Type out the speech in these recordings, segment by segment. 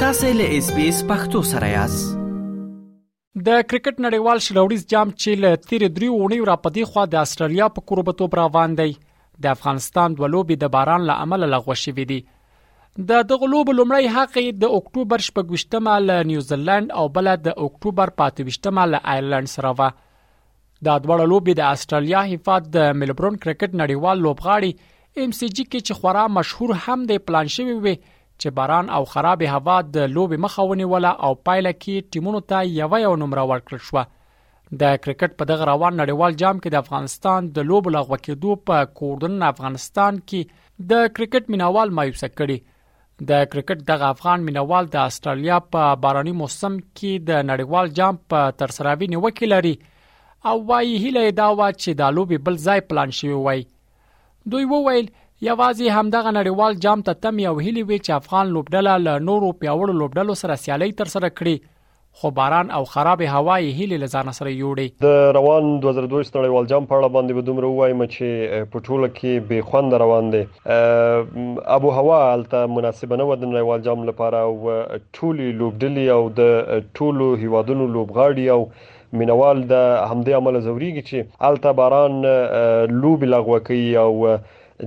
تاسو له اس بي اس پختو سره یاست د کرکټ نړیوال شلوړیز جام چې له تیر دریو اونۍ را پدې خو د استرالیا په قربتوب روان دی د افغانستان د لوبي د باران له امله لغوه شوې دي د دغه لوب لومړی حق د اکتوبر شپږشتمه له نیوزیلند او بل د اکتوبر پاتوشتمه له ایرلند سره و دا دواړه لوبي د استرالیا هیفاد د ملبورن کرکټ نړیوال لوبغاړي ام سي جي کې چې خورا مشهور هم دی پلان شوی وي چې باران او خراب هوا د لوبي مخه ونیوله او پایله کې ټیمونو ته یو یو نمره ورکړل شو د کرکټ په دغه روان نړیوال جام کې د افغانستان د لوبو لغوه کېدو په کوردن افغانستان کې د کرکټ مینوال مایوسه کړي د کرکټ دغه افغان مینوال د استرالیا په باراني موسم کې د نړیوال جام په ترسراوي نیوکه لري او وايي هله دا و چې د لوبي بل ځای پلان شوی وای دوی وویل یوازې همدغه نړیوال جام ته تم یو هلي وی چې افغان لوبډله له نورو پیاوړو لوبډلو سره سیالي ترسره کړي خو باران او خرابې هوا یې هیلې له ځانه سره یوړې. د روان دوه زره دویست نړیوال جام په اړه باندې به دومره ووایم چې په ټوله کې بې خونده روان دی. اب و هوا هلته مناسبه نه وه د نړیوال جام لپاره او ټولې لوبډلې او د ټولو هیوادونو لوبغاړي او مینوال د همدې امله ځوریږي چې هلته باران لوبې لغوه کوي او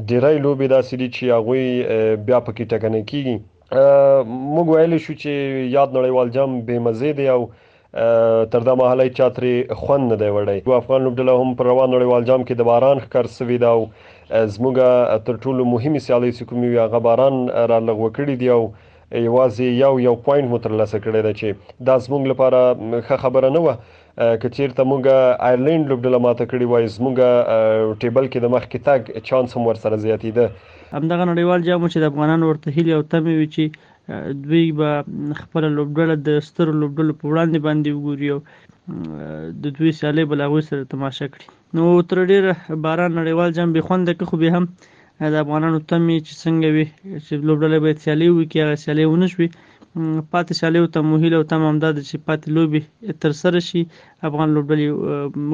ډیری لوبې داسې دي چې هغوی بیا پکې ټکنۍ کیږي. موږ ویلی شو چې یاد نړیوال جام بې مزې دی او تر دا مهاله چا ترې خوند نه دی وړی افغان لوبډله هم پر روان نړیوال جام کې د باران ښکار سوې ده او زموږ تر ټولو مهمې سیالۍ چې کومې وي هغه باران را لغوه کړي دي او یوازې یو یو پوینټ مو ترلاسه کړی دی چې دا زموږ لپاره ښه خبره نه وه که چیرته موږ آیرلینډ لوبډله ماته کړی وای زموږ ټیبل کې د مخ کې تګ چانس هم ورسره زیاتیده. همدغه نړیوال جام و چې د افغانانو ورته هیلې او تمې وې چې دوی به خپله لوبډله د سترو لوبډلو په وړاندې باندې وګوري او د دوی سیالۍ به له هغوی سره تماشه کړي نو تر ډېره باران نړیوال جام بې خونده که خو بیا هم د افغانانو تمې چې څنګه وي چې لوبډلې باید سیالي وکړي هغه سیالي ونه شوي پاتې سیالیو ته مو هیله او تمه همدا ده چې پاتې لوبې ترسره شي افغان لوبډلې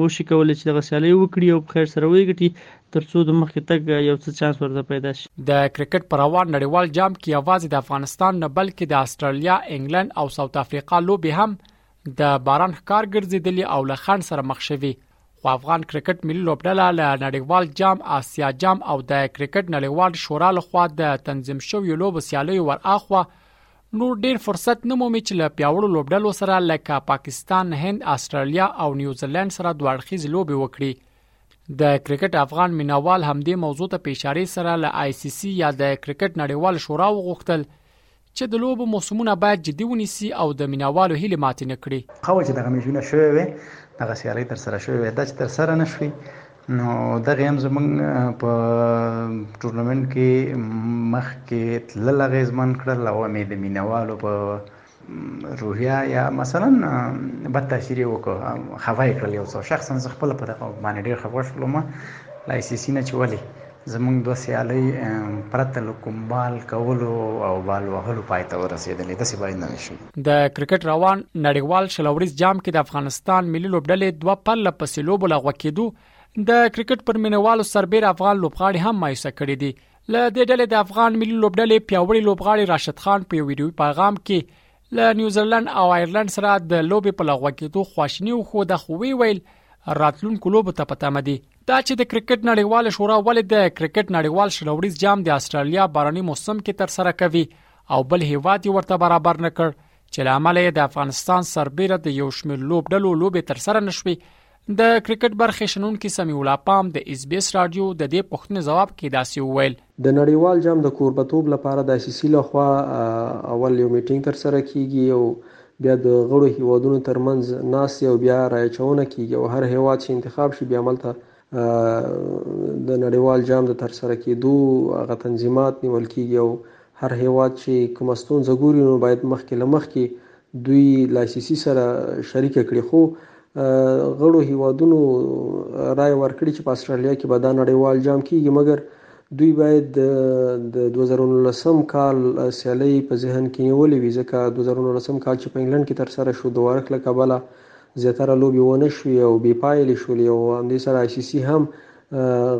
وشي کولی چې دغه سیالۍ وکړي او په خیر سره ویې ګټي ترڅو د مخکې تګ یو څه چانس ورته پیدا شي د کرکټ په روان نړیوال جام کې یوازې د افغانستان نه بلکې د استرالیا انګلند او ساوت افریقا لوبې هم د باران ښکار ګرځیدلی او له خند سره مخ شوی خو افغان کرکټ ملي لوبډله له نړیوال جام آسیا جام او د کرکټ نړیوال شورا لخوا د تنظیم شویو لوبو سیالیو ور اخوا نور ډیر فرصت نه مومي چې له پیاوړو لوبډلو سره لکه پاکستان، هند، استرالیا او نیوزیلند سره دوه اړخیز لوبي وکړي. د کرکټ افغان مینوال همدې موضوع ته په اشاره سره له آی سی سی یا د کرکټ نړیوال شورا وغوښتل چې د لوبو موسمونه باید جدي ونیسي او د مینوالو هیلې ماتې نه کړي. خو چې دغه میچونه شوې وې، دغه سیالۍ ترسره شوې وې، دا چې ترسره نه شوې نو دغه هم زمونږ په ټورنمنټ کې مخکې تلل اغېزمن کړل او هم یې د مینوالو په روحیه یا مثلا بد تاثیر یې وکړ، خفه یې کړل یو څه. شخصا زه خپله په دغه باندې ډېر خفه شولم له آی سي سي نه چې ولې زموږ دوه سیالۍ پرته له کوم بال کولو او بال وهلو پای ته ورسېدلې، داسې باید نه شي. د کرکټ روان نړیوال شل اوریز جام کې د افغانستان ملي لوبډلې دوه پرله پسې لوبو لغوه کېدو د کرکټ پر مینوالو سربېره افغان لوبغاړي هم مایوسه کړي دي. له دې ډلې د افغان ملي لوبډلې پیاوړي لوبغاړي راشد خان په یو ویډیوي پیغام کې له نیوزیلند او ایرلند سره د لوبې په لغوه کېدو خواشینی خو د خوې ویل راتلونکو لوبو ته پته مدي دا چې د کرکټ نړیوال شورا ولې د کرکټ نړیوال شلوړیز جام د استرالیا باراني موسم کې تر سره کوي او بل هیواد ورته برابر نکړ چې لامل یې د افغانستان سربېره د یو شمېر لوبډلو لوبې تر سره نشوي د کرکټ برخې شنونکي سمي الله پام د اس بي اس رادیو د دې پوښتنې ځواب کې داسې وویل د نړیوال جام د کوربتوب لپاره د آیسیسي لخوا اول یو میټینګ ترسره کیږي او بیا د غړو هیوادونو ترمنځ ناستې او بیا رایچونه کیږي او هر هیواد چې انتخاب شي بیا ملته د نړیوال جام د ترسره کیدو هغه تنظیمات نیول کیږي او هر هیواد چی کومه ستونزه ګوری نو باید مخکی له مخکی دوی له آی سی سی سره شریکه کړی خو غړو هیوادونو رای ورکړی چی په استرالیا کی به دا نړیوال جام کیږی مګر دوی باید د دوه زره او نولسم کال سیالۍ په ذهن کی نیولی وی ځکه دوه زره او نولسم کال چی په انګلنډ کی ترسره شو د وارخ له کبله زیاتره لوبی ونه شوی او بی پایلی شولی او همدی سره آی سی سی هم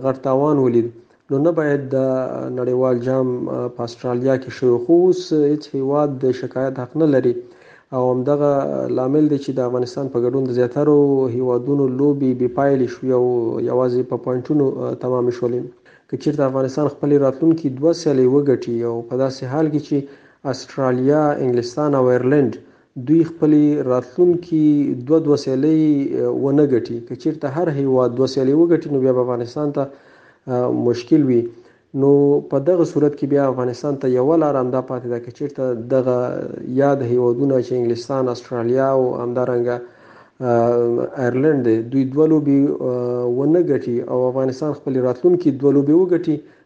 غټ تاوان ولید نو نه باید دا نړیوال جام په اسټرالیا کې شوی خو اوس هیڅ هیواد د شکایت حق نه لري او همدغه لامل دی چې د افغانستان په ګډون د زیاترو هیوادونو لوبي بې پایلې شوې او یوازې په پوینټونو تمام شولې که چیرته افغانستان خپل راتلونکي دوه سیالۍ وګټي او په داسې حال کې چې استرالیا، انګلستان او ایرلند دوی خپلې راتلونکي دوه دوه سیالۍ ونه ګټي که چیرته هر هیواد دوه سیالۍ وګټي نو بیا به افغانستان ته مشکل وي نو په دغه صورت کې بیا افغانستان ته یو لار همدا پاتې ده که چیرته دغه یاد هیوادونه چې انګلستان استرالیا او همدارنګه ایرلند دی دوی دوه لوبي ونه ګټي او افغانستان خپل راتلونکي دوه لوبي وګټي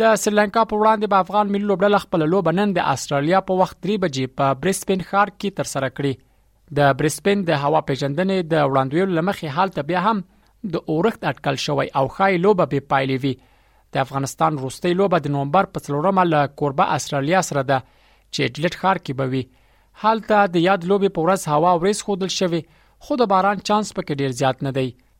د سریلانکا په وړاندې به افغان ملي لوبډله خپل لوب نن د استرالیا په وخت 3 بجې په برسبن ښار کې تر سره کړي د برسبن د هوا پیژندنې د وړاندویلو لمخې حال ته بیا هم د اورښت اټکل شوی او خای لوبه به پایلې وي د افغانستان روستۍ لوبه د نومبر په څلورمه له کوربه استرالیا سره ده چې اډلټ ښار کې به وي حالته د یاد لوبې په ورځ هوا ورېس خودل شوی خو د باران چانس پکې ډیر زیات نه دی